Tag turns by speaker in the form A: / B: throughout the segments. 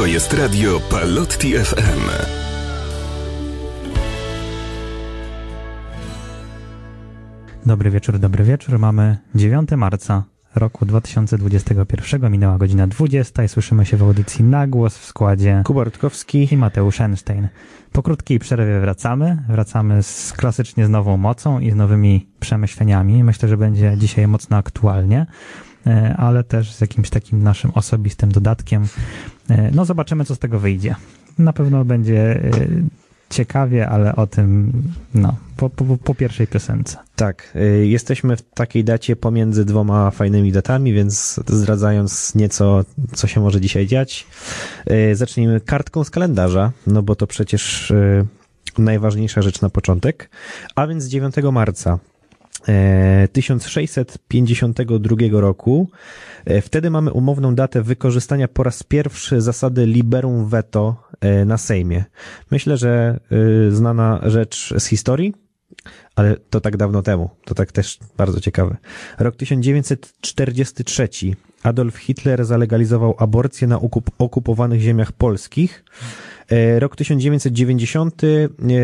A: To jest radio Palotti FM.
B: Dobry wieczór, dobry wieczór. Mamy 9 marca roku 2021. Minęła godzina 20 i słyszymy się w audycji na głos w składzie
C: Kuba Rutkowski.
B: i Mateusz Einstein. Po krótkiej przerwie wracamy. Wracamy z, klasycznie z nową mocą i z nowymi przemyśleniami. Myślę, że będzie dzisiaj mocno aktualnie, ale też z jakimś takim naszym osobistym dodatkiem. E, No zobaczymy, co z tego wyjdzie. Na pewno będzie e, ciekawie, ale o tym no, po, po, po pierwszej piosence.
C: Tak, jesteśmy w takiej dacie pomiędzy dwoma fajnymi datami, więc zdradzając nieco, co się może dzisiaj dziać, zacznijmy kartką z kalendarza, no bo to przecież najważniejsza rzecz na początek. A więc 9 marca e, 1652 roku. E, Wtedy mamy umowną datę wykorzystania po raz pierwszy zasady liberum veto e, na Sejmie. Myślę, że znana rzecz z historii, ale to tak dawno temu. To tak też bardzo ciekawe. Rok 1943. Adolf Hitler zalegalizował aborcję na okup- okupowanych ziemiach polskich. E, Rok 1990 e,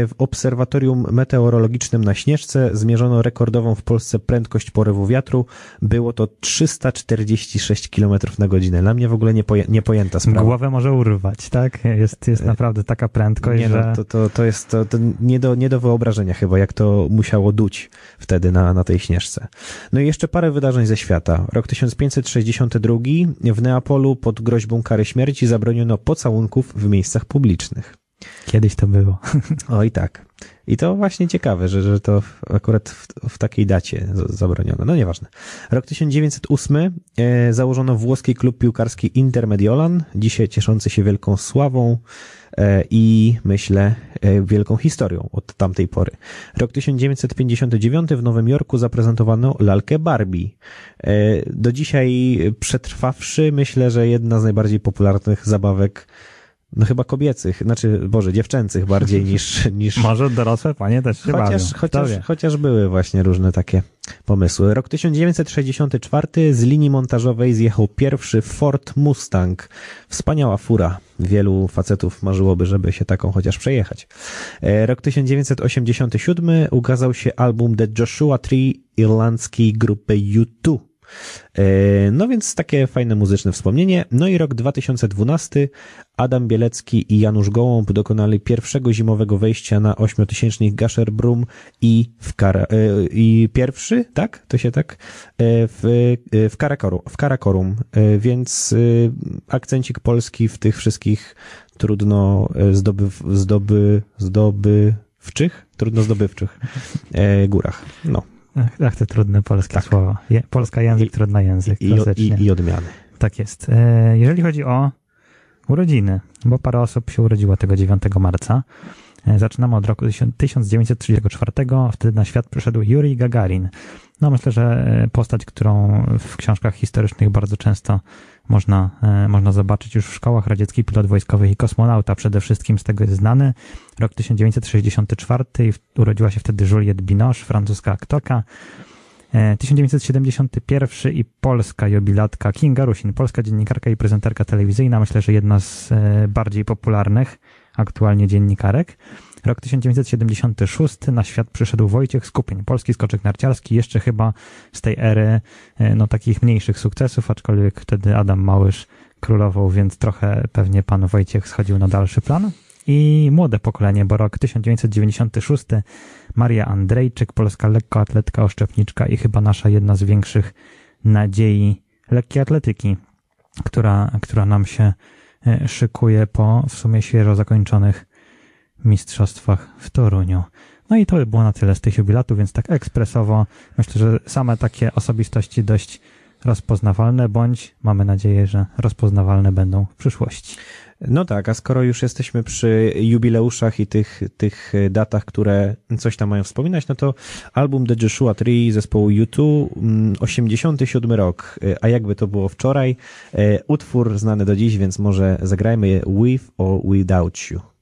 C: w obserwatorium meteorologicznym na Śnieżce zmierzono rekordową w Polsce prędkość porywu wiatru. Było to 346 km na godzinę. Dla mnie w ogóle niepoje- niepojęta sprawa.
B: Głowę może urwać, tak? Jest, jest naprawdę taka prędkość,
C: Nie
B: że...
C: no, to, to, to jest to, to nie, do, nie do wyobrażenia chyba, jak to musiało duć wtedy na, na tej śnieżce. No i jeszcze parę wydarzeń ze świata. Rok 1562 w Neapolu pod groźbą kary śmierci zabroniono pocałunków w miejscach publicznych.
B: Kiedyś to było.
C: O i tak. I to właśnie ciekawe, że, że to akurat w, w takiej dacie zabroniono. No nieważne. Rok 1908 e, założono włoski klub piłkarski Inter Mediolan, dzisiaj cieszący się wielką sławą e, i myślę e, wielką historią od tamtej pory. Rok 1959 w Nowym Jorku zaprezentowano lalkę Barbie. E, do dzisiaj przetrwawszy, myślę, że jedna z najbardziej popularnych zabawek no chyba kobiecych, znaczy, Boże, dziewczęcych bardziej niż, niż
B: Może dorosłe panie też się bawią.
C: chociaż,
B: Kto
C: chociaż, chociaż były właśnie różne takie pomysły. Rok 1964 z linii montażowej zjechał pierwszy Ford Mustang. Wspaniała fura. Wielu facetów marzyłoby, żeby się taką chociaż przejechać. E, Rok 1987 ukazał się album The Joshua Tree irlandzkiej grupy U2. E, No więc takie fajne muzyczne wspomnienie. No i rok 2012 Adam Bielecki i Janusz Gołąb dokonali pierwszego zimowego wejścia na ośmiotysięcznik Gasherbrum i w Kara, e, i pierwszy, tak? To się tak? E, W, w, Karakorum, w Karakorum, więc akcencik polski w tych wszystkich trudno zdoby, zdoby, zdobywczych, trudno zdobywczych górach. No.
B: Ach, te trudne polskie
C: Tak.
B: słowa. Je, polska język,
C: I-
B: trudny język,
C: I,
B: klasycznie.
C: i, I odmiany.
B: Tak jest. E, Jeżeli chodzi o urodziny, bo parę osób się urodziło tego 9 marca. E, Zaczynamy od roku 1934. Wtedy na świat przyszedł Yuri Gagarin. No myślę, że e, postać, którą w książkach historycznych bardzo często można, e, można zobaczyć już w szkołach radziecki pilot wojskowy i kosmonauta przede wszystkim z tego jest znany. Rok 1964 i w- urodziła się wtedy Juliette Binoche, francuska aktorka. E, 1971 i polska jubilatka Kinga Rusin, polska dziennikarka i prezenterka telewizyjna, myślę, że jedna z e, bardziej popularnych aktualnie dziennikarek. Rok 1976 na świat przyszedł Wojciech Skupień, polski skoczek narciarski, jeszcze chyba z tej ery e, no takich mniejszych sukcesów, aczkolwiek wtedy Adam Małysz królował, więc trochę pewnie pan Wojciech schodził na dalszy plan. I młode pokolenie, bo rok 1996 Maria Andrejczyk, polska lekkoatletka, oszczepniczka i chyba nasza jedna z większych nadziei lekkiej atletyki, która, która nam się e, szykuje po w sumie świeżo zakończonych mistrzostwach w Toruniu. No i to by było na tyle z tych jubilatów, więc tak ekspresowo myślę, że same takie osobistości dość rozpoznawalne, bądź mamy nadzieję, że rozpoznawalne będą w przyszłości.
C: No tak, a skoro już jesteśmy przy jubileuszach i tych, tych datach, które coś tam mają wspominać, no to album The Joshua Tree zespołu U2, mm, 87 rok, a jakby to było wczoraj, e, utwór znany do dziś, więc może zagrajmy With or Without You.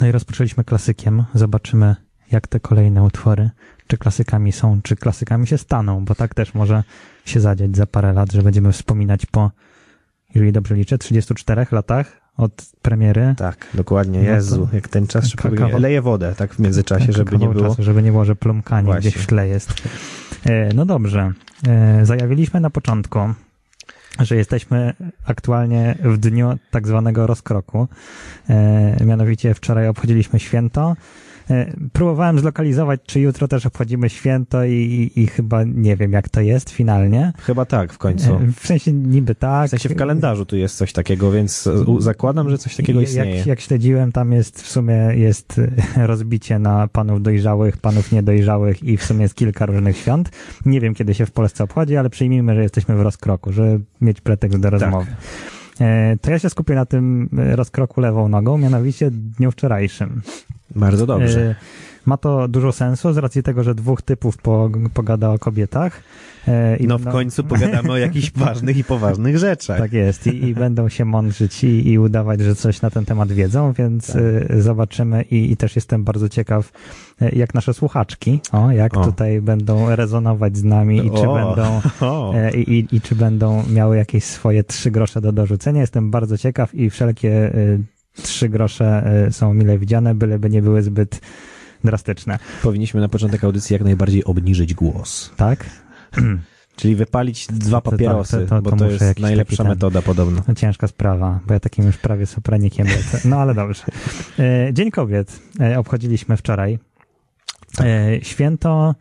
B: No i rozpoczęliśmy klasykiem. Zobaczymy, jak te kolejne utwory czy klasykami są, czy klasykami się staną, bo tak też może się zadziać za parę lat, że będziemy wspominać po, jeżeli dobrze liczę, 34 latach od premiery.
C: Tak, dokładnie.
B: No
C: Jezu, jak ten czas szybko
B: Kawał-.
C: Leje wodę, tak w międzyczczasie, żeby nie było.
B: Czasu, żeby nie było, że plumkanie
C: Właśnie.
B: gdzieś w tle jest. E, No dobrze. E, Zajawiliśmy na początku, że jesteśmy aktualnie w dniu tak zwanego rozkroku. E, Mianowicie wczoraj obchodziliśmy święto. E, Próbowałem zlokalizować, czy jutro też obchodzimy święto i, i, i chyba nie wiem, jak to jest finalnie.
C: Chyba tak, w końcu.
B: E, W sensie niby tak.
C: W sensie w kalendarzu tu jest coś takiego, więc zakładam, że coś takiego istnieje.
B: Jak, jak śledziłem, tam jest w sumie jest e, rozbicie na panów dojrzałych, panów niedojrzałych i w sumie jest kilka różnych świąt. Nie wiem, kiedy się w Polsce obchodzi, ale przyjmijmy, że jesteśmy w rozkroku, żeby mieć pretekst do rozmowy. E, To ja się skupię na tym e, rozkroku lewą nogą, mianowicie dniu wczorajszym.
C: Bardzo dobrze.
B: E, Ma to dużo sensu z racji tego, że dwóch typów po, pogada o kobietach. E, i
C: No w końcu pogadamy o jakichś ważnych i poważnych rzeczach.
B: Tak jest i, i będą się mądrzyć i, i udawać, że coś na ten temat wiedzą, więc
C: Tak.
B: y, zobaczymy i, i też jestem bardzo ciekaw, y, jak nasze słuchaczki, o, jak
C: O.
B: tutaj będą rezonować z nami i czy
C: O.
B: będą e, i, i, czy będą miały jakieś swoje trzy grosze do dorzucenia. Jestem bardzo ciekaw i wszelkie y, trzy grosze są mile widziane, byleby nie były zbyt drastyczne.
C: powinniśmy na początek audycji jak najbardziej obniżyć głos.
B: Tak?
C: Czyli wypalić dwa
B: To- to-
C: papierosy,
B: to- to-
C: bo
B: to
C: jest najlepsza
B: ten-
C: metoda podobno.
B: No, ciężka sprawa, bo ja takim już prawie sopranikiem lecę. No ale dobrze. E, Dzień Kobiet e, obchodziliśmy wczoraj. E, Święto.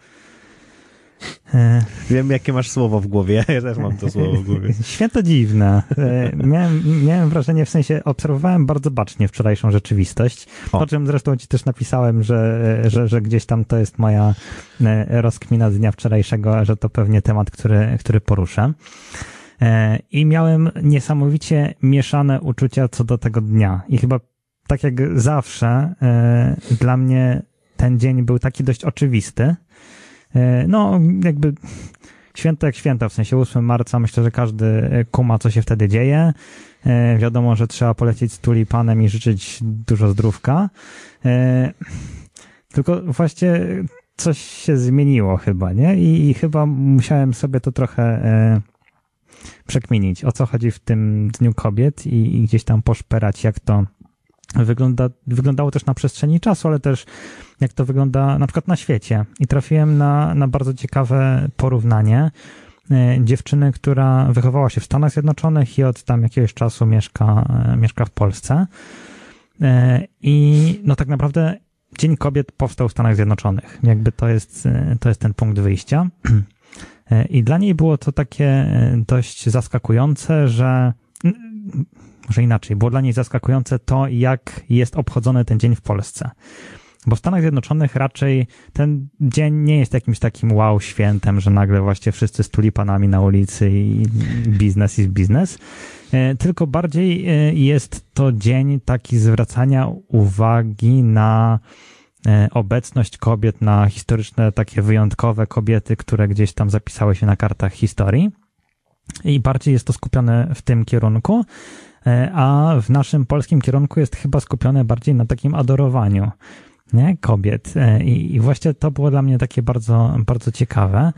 B: E,
C: Wiem, jakie masz słowo w głowie. Ja też mam to słowo w głowie.
B: Święto dziwne. E, Miałem, miałem wrażenie, w sensie obserwowałem bardzo bacznie wczorajszą rzeczywistość,
C: O.
B: o czym zresztą ci też napisałem, że, że, że gdzieś tam to jest moja e, rozkmina dnia wczorajszego, że to pewnie temat, który, który poruszę. I miałem niesamowicie mieszane uczucia co do tego dnia. I chyba tak jak zawsze, dla mnie ten dzień był taki dość oczywisty. E, No, jakby święto jak święto, w sensie 8 marca, myślę, że każdy e, kuma, co się wtedy dzieje. E, Wiadomo, że trzeba polecieć z tulipanem i życzyć dużo zdrówka. Tylko właśnie coś się zmieniło chyba, nie? I, i chyba musiałem sobie to trochę przekminić, o co chodzi w tym Dniu Kobiet i, i gdzieś tam poszperać, jak to wygląda, wyglądało też na przestrzeni czasu, ale też jak to wygląda na przykład na świecie. I trafiłem na, na bardzo ciekawe porównanie e, dziewczyny, która wychowała się w Stanach Zjednoczonych i od tam jakiegoś czasu mieszka, e, mieszka w Polsce. E, I no tak naprawdę Dzień Kobiet powstał w Stanach Zjednoczonych. Jakby to jest, to jest ten punkt wyjścia. I dla niej było to takie dość zaskakujące, że może inaczej, było dla niej zaskakujące to, jak jest obchodzony ten dzień w Polsce. Bo w Stanach Zjednoczonych raczej ten dzień nie jest jakimś takim wow świętem, że nagle właśnie wszyscy z tulipanami na ulicy i biznes jest biznes. E, Tylko bardziej e, jest to dzień taki zwracania uwagi na e, obecność kobiet, na historyczne, takie wyjątkowe kobiety, które gdzieś tam zapisały się na kartach historii. I bardziej jest to skupione w tym kierunku, a w naszym polskim kierunku jest chyba skupione bardziej na takim adorowaniu nie? kobiet. E, I, I właśnie to było dla mnie takie bardzo, bardzo ciekawe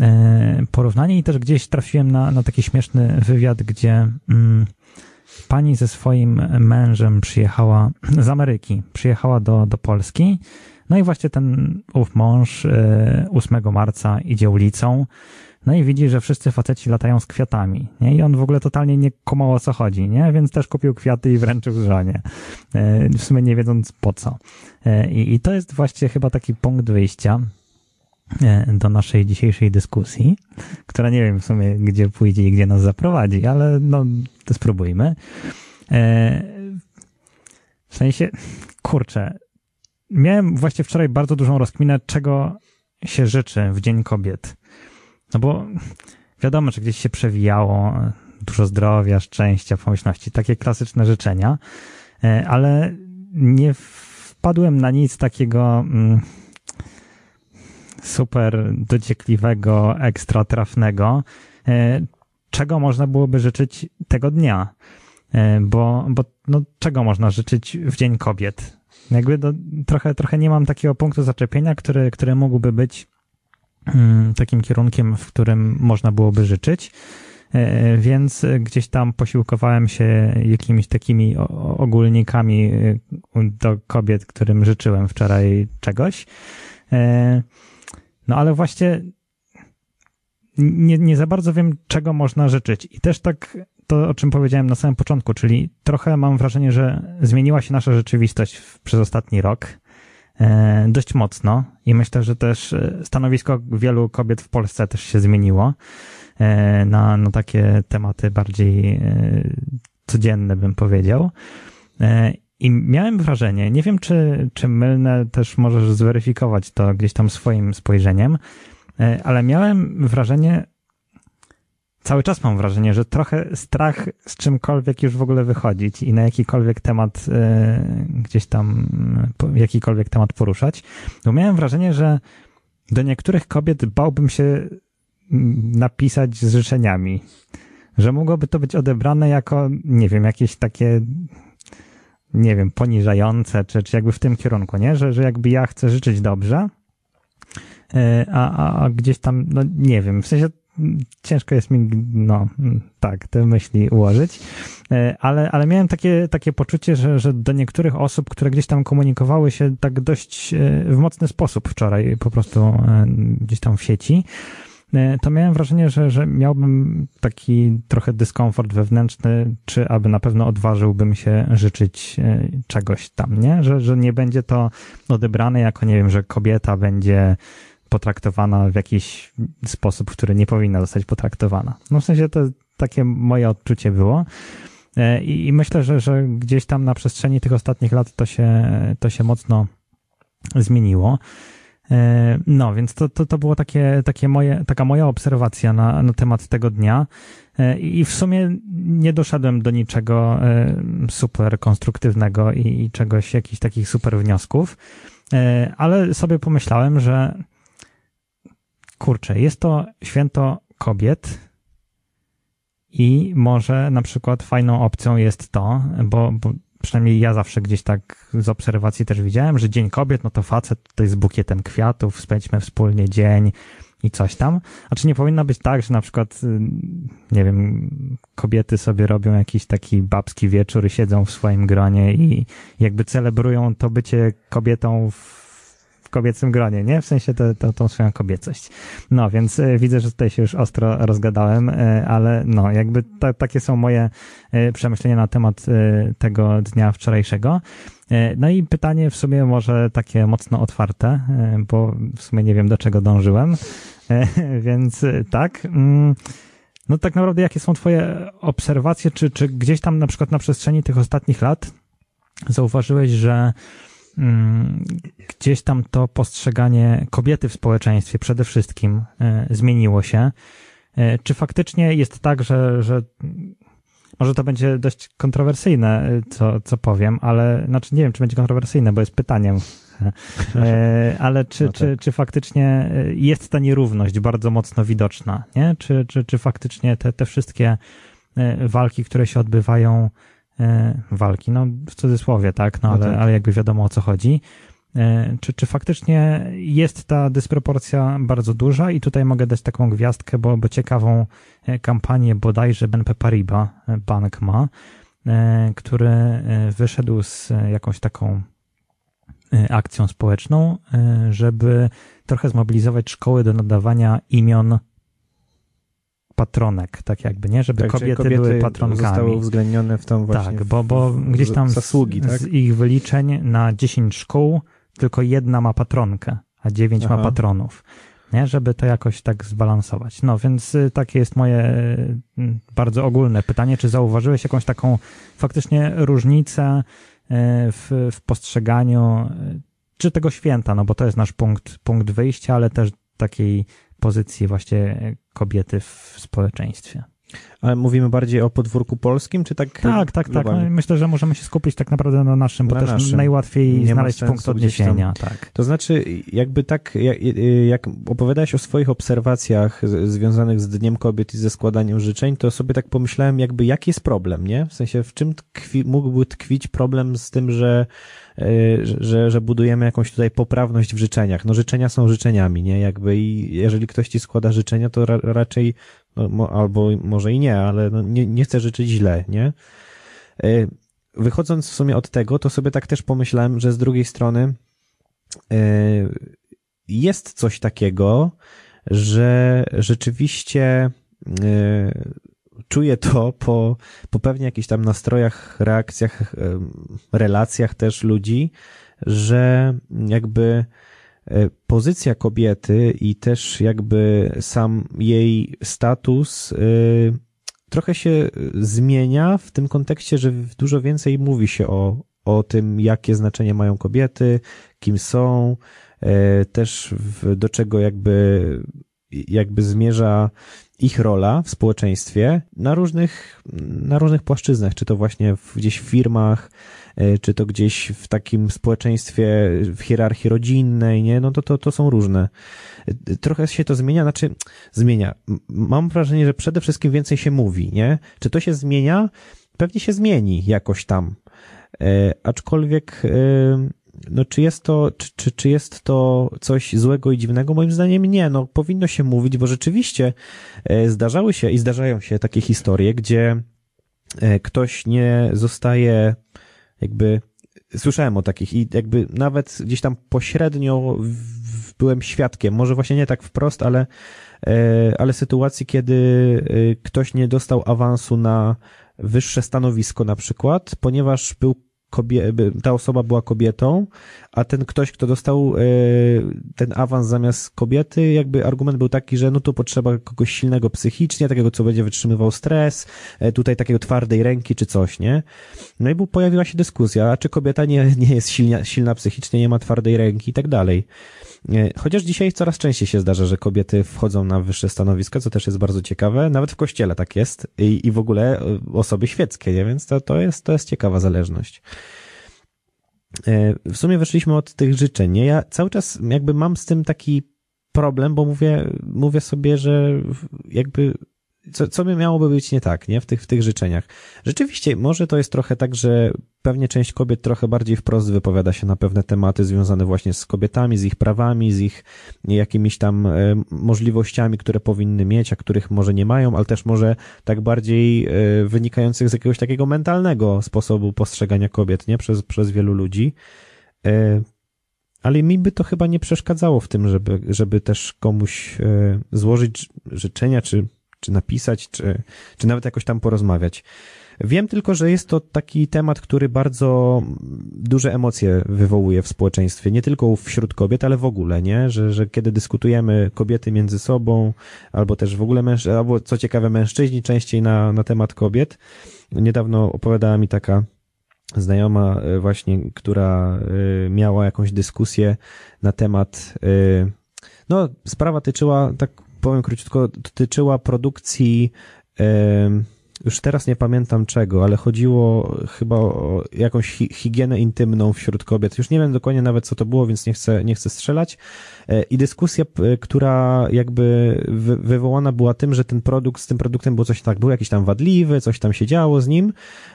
B: e, porównanie i też gdzieś trafiłem na, na taki śmieszny wywiad, gdzie mm, pani ze swoim mężem przyjechała z Ameryki, przyjechała do, do Polski. No i właśnie ten ów mąż e, 8 marca idzie ulicą, no i widzi, że wszyscy faceci latają z kwiatami, nie? I on w ogóle totalnie nie kumał o co chodzi, nie? Więc też kupił kwiaty i wręczył żonie. E, W sumie nie wiedząc po co. E, I, I to jest właśnie chyba taki punkt wyjścia e, do naszej dzisiejszej dyskusji, która nie wiem w sumie gdzie pójdzie i gdzie nas zaprowadzi, ale no to spróbujmy. W sensie, kurczę, miałem właśnie wczoraj bardzo dużą rozkminę, czego się życzy w Dzień Kobiet. No bo wiadomo, że gdzieś się przewijało dużo zdrowia, szczęścia, pomyślności, takie klasyczne życzenia, e, ale nie wpadłem na nic takiego mm, super dociekliwego, ekstra trafnego, e, czego można byłoby życzyć tego dnia. E, Bo, bo no, czego można życzyć w Dzień Kobiet? jakby do, trochę, trochę nie mam takiego punktu zaczepienia, który, który mógłby być takim kierunkiem, w którym można byłoby życzyć. E, więc gdzieś tam posiłkowałem się jakimiś takimi ogólnikami e, do kobiet, którym życzyłem wczoraj czegoś. E, no ale właśnie nie, nie za bardzo wiem, czego można życzyć. I też tak to, o czym powiedziałem na samym początku, czyli trochę mam wrażenie, że zmieniła się nasza rzeczywistość przez ostatni rok dość mocno i myślę, że też stanowisko wielu kobiet w Polsce też się zmieniło. E, na, na takie tematy bardziej e, codzienne, bym powiedział. E, I miałem wrażenie, nie wiem czy, czy mylne, też możesz zweryfikować to gdzieś tam swoim spojrzeniem, ale miałem wrażenie, cały czas mam wrażenie, że trochę strach z czymkolwiek już w ogóle wychodzić i na jakikolwiek temat gdzieś tam, jakikolwiek temat poruszać. Bo miałem wrażenie, że do niektórych kobiet bałbym się napisać z życzeniami. Że mogłoby to być odebrane jako, nie wiem, jakieś takie, nie wiem, poniżające, czy, czy jakby w tym kierunku, nie? Że, że jakby ja chcę życzyć dobrze, e, a, a, a gdzieś tam, no nie wiem, w sensie ciężko jest mi, no tak, te myśli ułożyć, e, ale, ale miałem takie, takie poczucie, że, że do niektórych osób, które gdzieś tam komunikowały się tak dość e, w mocny sposób wczoraj, po prostu gdzieś tam w sieci, E, to miałem wrażenie, że, że miałbym taki trochę dyskomfort wewnętrzny, czy aby na pewno odważyłbym się życzyć e, czegoś tam, nie? Że, że nie będzie to odebrane jako, nie wiem, że kobieta będzie potraktowana w jakiś sposób, który nie powinna zostać potraktowana. No w sensie to takie moje odczucie było. E, I, i myślę, że, że gdzieś tam na przestrzeni tych ostatnich lat to się, to się mocno zmieniło. E, no, więc to, to, to było takie, takie moje, taka moja obserwacja na, na temat tego dnia. E, I w sumie nie doszedłem do niczego super konstruktywnego i, i czegoś, jakichś takich super wniosków, ale sobie pomyślałem, że kurczę, jest to święto kobiet i może na przykład fajną opcją jest to, bo, bo przynajmniej ja zawsze gdzieś tak z obserwacji też widziałem, że Dzień Kobiet, no to facet tutaj z bukietem kwiatów, spędźmy wspólnie dzień i coś tam. A czy nie powinno być tak, że na przykład, y, nie wiem, kobiety sobie robią jakiś taki babski wieczór i siedzą w swoim gronie i jakby celebrują to bycie kobietą w kobiecym gronie, nie? W sensie to, to, tą swoją kobiecość. No, więc y, widzę, że tutaj się już ostro rozgadałem, y, ale no, jakby ta, takie są moje y, przemyślenia na temat tego dnia wczorajszego. No i pytanie w sumie może takie mocno otwarte, bo w sumie nie wiem do czego dążyłem, więc tak. Mm, no tak naprawdę jakie są twoje obserwacje, czy, czy gdzieś tam na przykład na przestrzeni tych ostatnich lat zauważyłeś, że gdzieś tam to postrzeganie kobiety w społeczeństwie przede wszystkim e, zmieniło się. E, czy faktycznie jest tak, że, że może to będzie dość kontrowersyjne, e, co, co powiem, ale znaczy nie wiem, czy będzie kontrowersyjne, bo jest pytaniem. Ale czy, no tak. czy, czy faktycznie jest ta nierówność bardzo mocno widoczna, nie? Czy, czy, czy faktycznie te, te wszystkie walki, które się odbywają, walki, no w cudzysłowie, tak, no, no ale, tak. ale jakby wiadomo o co chodzi. E, czy, czy faktycznie jest ta dysproporcja bardzo duża i tutaj mogę dać taką gwiazdkę, bo, bo ciekawą e, kampanię bodajże BNP Paribas bank ma, który wyszedł z jakąś taką akcją społeczną, żeby trochę zmobilizować szkoły do nadawania imion patronek, tak jakby, nie? Żeby tak, kobiety, kobiety były patronkami.
C: zostały uwzględnione w tą właśnie...
B: Tak, bo, bo gdzieś tam zasługi, z, tak? z ich wyliczeń na 10 szkół tylko jedna ma patronkę, a 9 Aha. ma patronów. Nie? Żeby to jakoś tak zbalansować. No, więc y, takie jest moje y, bardzo ogólne pytanie. Czy zauważyłeś jakąś taką faktycznie różnicę y, w, w postrzeganiu czy tego święta, no bo to jest nasz punkt, punkt wyjścia, ale też takiej pozycji właśnie kobiety w społeczeństwie.
C: Ale mówimy bardziej o podwórku polskim, czy tak?
B: Tak, tak, tak. No, myślę, że możemy się skupić tak naprawdę na naszym, bo na też naszym. najłatwiej Nie znaleźć punkt odniesienia. Tak.
C: To znaczy, jakby tak, jak, jak opowiadałeś o swoich obserwacjach związanych z Dniem Kobiet i ze składaniem życzeń, to sobie tak pomyślałem, jakby jaki jest problem, nie? W sensie, w czym tkwi, mógłby tkwić problem z tym, że E, że, że budujemy jakąś tutaj poprawność w życzeniach. No życzenia są życzeniami, nie? Jakby i jeżeli ktoś ci składa życzenia, to ra, raczej, albo może i nie, ale no, nie, nie chce życzyć źle, nie? E, wychodząc w sumie od tego, to sobie tak też pomyślałem, że z drugiej strony e, jest coś takiego, że rzeczywiście czuję to po, po pewnie jakichś tam nastrojach, reakcjach, relacjach też ludzi, że jakby e, pozycja kobiety i też jakby sam jej status e, trochę się zmienia w tym kontekście, że dużo więcej mówi się o, o tym, jakie znaczenie mają kobiety, kim są, e, też do czego jakby, jakby zmierza ich rola w społeczeństwie na różnych, na różnych płaszczyznach, czy to właśnie w, gdzieś w firmach, e, czy to gdzieś w takim społeczeństwie, w hierarchii rodzinnej, nie? No to, to, to są różne. E, trochę się to zmienia, znaczy zmienia. Mam wrażenie, że przede wszystkim więcej się mówi, nie? Czy to się zmienia? Pewnie się zmieni jakoś tam. E, aczkolwiek e, no czy jest to, czy, czy, czy jest to coś złego i dziwnego? Moim zdaniem nie, no powinno się mówić, bo rzeczywiście e, zdarzały się i zdarzają się takie historie, gdzie e, ktoś nie zostaje jakby, słyszałem o takich i jakby nawet gdzieś tam pośrednio byłem świadkiem, może właśnie nie tak wprost, ale, e, ale sytuacji, kiedy ktoś nie dostał awansu na wyższe stanowisko na przykład, ponieważ był kobie, ta osoba była kobietą, a ten ktoś, kto dostał e, ten awans zamiast kobiety, jakby argument był taki, że no tu potrzeba kogoś silnego psychicznie, takiego, co będzie wytrzymywał stres, e, tutaj takiego twardej ręki czy coś, nie? No i pojawiła się dyskusja, czy kobieta nie, nie jest silna, silna psychicznie, nie ma twardej ręki i tak dalej. Chociaż dzisiaj coraz częściej się zdarza, że kobiety wchodzą na wyższe stanowiska, co też jest bardzo ciekawe. Nawet w kościele tak jest i, i w ogóle e, osoby świeckie, nie? więc to, to, jest, to jest ciekawa zależność. E, w sumie weszliśmy od tych życzeń. Nie? Ja cały czas jakby mam z tym taki problem, bo mówię, mówię sobie, że jakby co, co by miałoby być nie tak, nie? W tych, w tych życzeniach. Rzeczywiście, może to jest trochę tak, że pewnie część kobiet trochę bardziej wprost wypowiada się na pewne tematy związane właśnie z kobietami, z ich prawami, z ich jakimiś tam e, możliwościami, które powinny mieć, a których może nie mają, ale też może tak bardziej e, wynikających z jakiegoś takiego mentalnego sposobu postrzegania kobiet, nie? Przez, przez wielu ludzi. E, ale mi by to chyba nie przeszkadzało w tym, żeby, żeby też komuś złożyć życzenia, czy czy napisać, czy, czy nawet jakoś tam porozmawiać. Wiem tylko, że jest to taki temat, który bardzo duże emocje wywołuje w społeczeństwie, nie tylko wśród kobiet, ale w ogóle, nie? Że, że kiedy dyskutujemy kobiety między sobą, albo też w ogóle mężczyźni, albo co ciekawe mężczyźni częściej na, na temat kobiet. Niedawno opowiadała mi taka znajoma e, właśnie, która e, miała jakąś dyskusję na temat, e, no sprawa tyczyła, tak powiem króciutko, dotyczyła produkcji już teraz nie pamiętam czego, ale chodziło chyba o jakąś higienę intymną wśród kobiet. Już nie wiem dokładnie nawet co to było, więc nie chcę, nie chcę strzelać. E, I dyskusja, która jakby wywołana była tym, że ten produkt, z tym produktem było coś tak, był jakiś tam wadliwy, coś tam się działo z nim.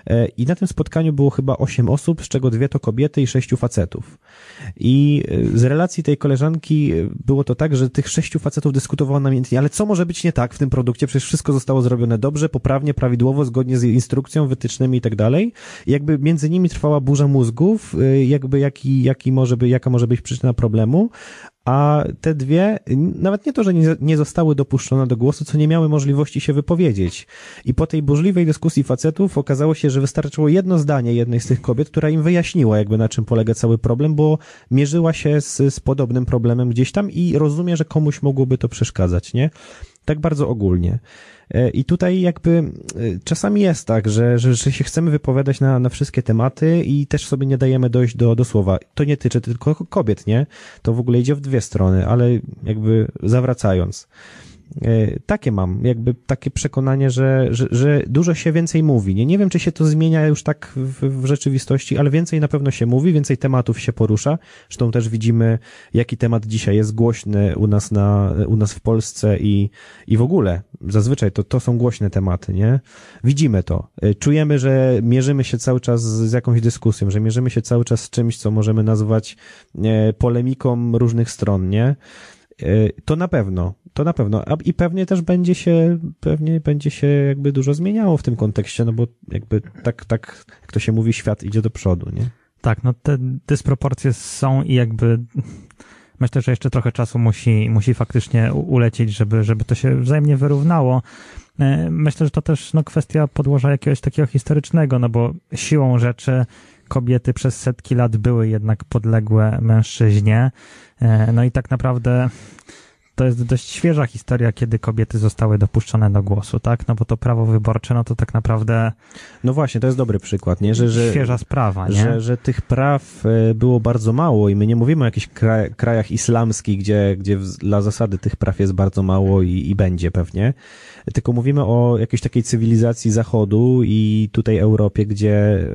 C: E, I na tym spotkaniu było chyba osiem osób, z czego dwie to kobiety i sześciu facetów. I e, z relacji tej koleżanki było to tak, że tych sześciu facetów dyskutowało namiętnie, ale co może być nie tak w tym produkcie? Przecież wszystko zostało zrobione dobrze, poprawnie, prawidłowo zgodnie z instrukcją, wytycznymi i tak dalej. Jakby między nimi trwała burza mózgów, jakby jaki, jaki może być, jaka może być przyczyna problemu, a te dwie, nawet nie to, że nie, nie zostały dopuszczone do głosu, co nie miały możliwości się wypowiedzieć. I po tej burzliwej dyskusji facetów okazało się, że wystarczyło jedno zdanie jednej z tych kobiet, która im wyjaśniła jakby na czym polega cały problem, bo mierzyła się z, z podobnym problemem gdzieś tam i rozumie, że komuś mogłoby to przeszkadzać, nie? Tak bardzo ogólnie. E, I tutaj jakby e, czasami jest tak, że, że, że się chcemy wypowiadać na, na wszystkie tematy i też sobie nie dajemy dojść do, do słowa. To nie tyczy tylko kobiet, nie? To w ogóle idzie w dwie strony, ale jakby zawracając. E, takie mam, jakby takie przekonanie, że, że, że dużo się więcej mówi. Nie, nie wiem, czy się to zmienia już tak w, w rzeczywistości, ale więcej na pewno się mówi, więcej tematów się porusza. Zresztą też widzimy, jaki temat dzisiaj jest głośny u nas, na, u nas w Polsce i, i w ogóle. Zazwyczaj to, to są głośne tematy, nie? Widzimy to. E, czujemy, że mierzymy się cały czas z jakąś dyskusją, że mierzymy się cały czas z czymś, co możemy nazwać e, polemiką różnych stron, nie? To na pewno, to na pewno. I pewnie też będzie się, pewnie będzie się jakby dużo zmieniało w tym kontekście, no bo jakby tak, tak, jak to się mówi, świat idzie do przodu, nie?
B: Tak, no te dysproporcje są i jakby myślę, że jeszcze trochę czasu musi, musi faktycznie ulecieć, żeby, żeby to się wzajemnie wyrównało. E, myślę, że to też no, kwestia podłoża jakiegoś takiego historycznego, no bo siłą rzeczy kobiety przez setki lat były jednak podległe mężczyźnie. E, no i tak naprawdę to jest dość świeża historia, kiedy kobiety zostały dopuszczone do głosu, tak? No bo to prawo wyborcze, no to tak naprawdę.
C: No właśnie, to jest dobry przykład, nie? Że, że,
B: świeża sprawa, nie?
C: Że, że tych praw e, było bardzo mało i my nie mówimy o jakichś krajach islamskich, gdzie, gdzie dla zasady tych praw jest bardzo mało i, i będzie pewnie, tylko mówimy o jakiejś takiej cywilizacji Zachodu i tutaj Europie, gdzie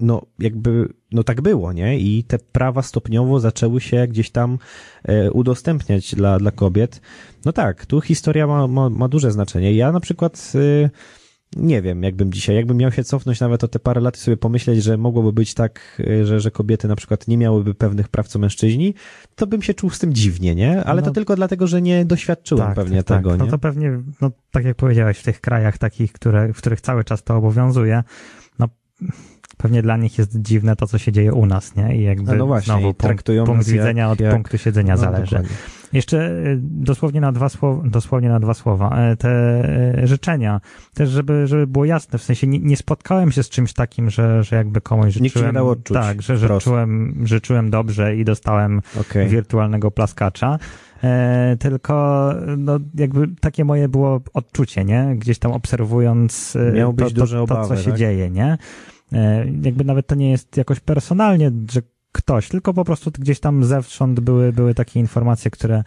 C: no jakby, no tak było, nie? I te prawa stopniowo zaczęły się gdzieś tam e, udostępniać dla, dla kobiet. No tak, tu historia ma, ma, ma duże znaczenie. Ja na przykład e, nie wiem, jakbym dzisiaj, jakbym miał się cofnąć nawet o te parę lat i sobie pomyśleć, że mogłoby być tak, e, że, że kobiety na przykład nie miałyby pewnych praw co mężczyźni, to bym się czuł z tym dziwnie, nie? Ale no, to tylko dlatego, że nie doświadczyłem tak, pewnie tak, tego, tak.
B: nie? No to pewnie, no tak jak powiedziałeś, w tych krajach takich, które, w których cały czas to obowiązuje, no pewnie dla nich jest dziwne to, co się dzieje u nas, nie? I jakby no właśnie, znowu punkt, punkt widzenia od jak... punktu siedzenia no, zależy. Dokładnie. Jeszcze y, dosłownie na dwa słowa, dosłownie na dwa słowa, te e, życzenia, też żeby, żeby było jasne, w sensie nie, nie spotkałem się z czymś takim, że, że jakby komuś życzyłem,
C: nie dało czuć,
B: tak, że życzyłem, życzyłem dobrze i dostałem okay. wirtualnego plaskacza. E, tylko no, jakby takie moje było odczucie, nie? Gdzieś tam obserwując
C: e, Miał to,
B: to,
C: to,
B: co się tak? dzieje, nie? E, jakby nawet to nie jest jakoś personalnie, że ktoś, tylko po prostu gdzieś tam zewsząd były, były takie informacje, które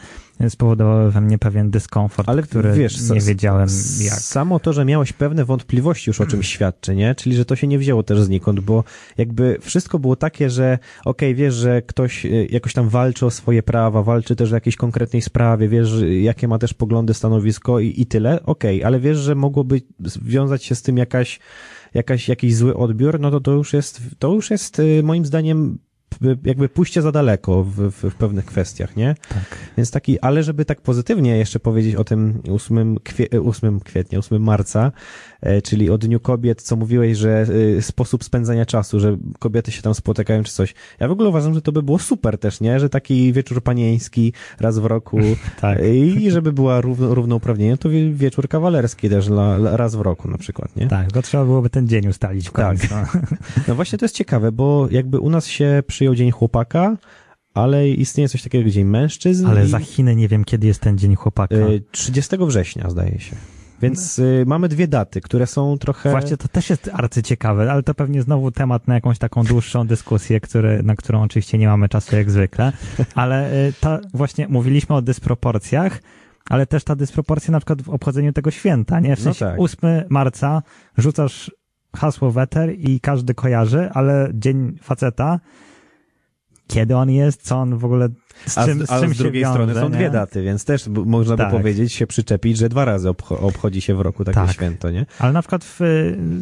B: spowodowały we mnie pewien dyskomfort, Ale który wiesz, nie wiedziałem jak.
C: Samo to, że miałeś pewne wątpliwości już o czymś świadczy, nie? Czyli, że to się nie wzięło też znikąd, bo jakby wszystko było takie, że okej, okay, wiesz, że ktoś e, jakoś tam walczy o swoje prawa, walczy też o jakiejś konkretnej sprawie, wiesz, jakie ma też poglądy, stanowisko i, i tyle, okej, okay, ale wiesz, że mogłoby wiązać się z tym jakaś jakaś, jakiś zły odbiór, no to to już jest, to już jest y, moim zdaniem jakby pójście za daleko w, w, w, pewnych kwestiach, nie? Tak. Więc taki, ale żeby tak pozytywnie jeszcze powiedzieć o tym 8, kwie, 8 kwietnia, 8 marca, e, czyli o Dniu Kobiet, co mówiłeś, że e, sposób spędzania czasu, że kobiety się tam spotykają czy coś. Ja w ogóle uważam, że to by było super też, nie? Że taki wieczór panieński raz w roku tak. i żeby była równo, równouprawnienie, to wieczór kawalerski też la, raz w roku na przykład, nie?
B: Tak, to trzeba byłoby ten dzień ustalić w końcu. Tak.
C: No. no właśnie to jest ciekawe, bo jakby u nas się przyjął Dzień Chłopaka, ale istnieje coś takiego jak Dzień Mężczyzn.
B: Ale i... za Chiny nie wiem, kiedy jest ten Dzień Chłopaka.
C: 30 y, września, zdaje się. Więc y, mamy dwie daty, które są trochę.
B: Właśnie to też jest arcyciekawe, ale to pewnie znowu temat na jakąś taką dłuższą dyskusję, który, na którą oczywiście nie mamy czasu jak zwykle. Ale y, ta, właśnie mówiliśmy o dysproporcjach, ale też ta dysproporcja na przykład w obchodzeniu tego święta, nie? W no sensie no tak. 8 marca rzucasz hasło weter i każdy kojarzy, ale dzień faceta, kiedy on jest, co on w ogóle z czym,
C: a,
B: z, czym
C: z drugiej
B: wiąże,
C: strony są
B: nie?
C: dwie daty, więc też można tak. by powiedzieć, się przyczepić, że dwa razy obchodzi się w roku takie tak. święto, nie?
B: Ale na przykład w,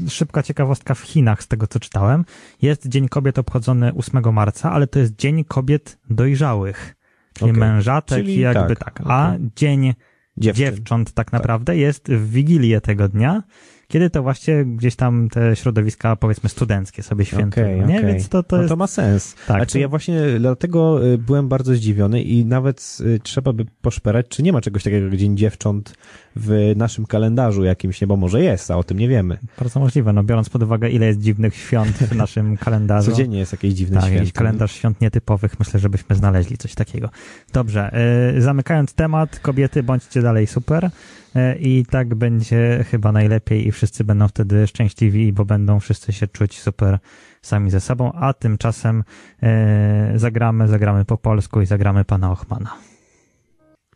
B: szybka ciekawostka w Chinach, z tego co czytałem, jest Dzień Kobiet obchodzony 8 marca, ale to jest Dzień Kobiet Dojrzałych, czyli okay. mężatek czyli jakby tak, tak. a okay. Dzień Dziewczyn. dziewcząt tak, tak. naprawdę jest w Wigilię tego dnia, kiedy to właśnie gdzieś tam te środowiska, powiedzmy, studenckie sobie świętują, okay, nie? Okay. Więc to, to,
C: no
B: jest...
C: to ma sens. Tak. Znaczy ja właśnie dlatego y, byłem bardzo zdziwiony i nawet y, trzeba by poszperać, czy nie ma czegoś takiego jak Dzień Dziewcząt w naszym kalendarzu jakimś, nie, bo może jest, a o tym nie wiemy.
B: Bardzo możliwe, no biorąc pod uwagę, ile jest dziwnych świąt w naszym kalendarzu.
C: Codziennie jest jakieś dziwne tak, święto.
B: kalendarz świąt nietypowych, myślę, żebyśmy znaleźli coś takiego. Dobrze, yy, zamykając temat, kobiety, bądźcie dalej super. E, i tak będzie chyba najlepiej i wszyscy będą wtedy szczęśliwi, bo będą wszyscy się czuć super sami ze sobą, a tymczasem e, zagramy, zagramy po polsku i zagramy pana Ochmana.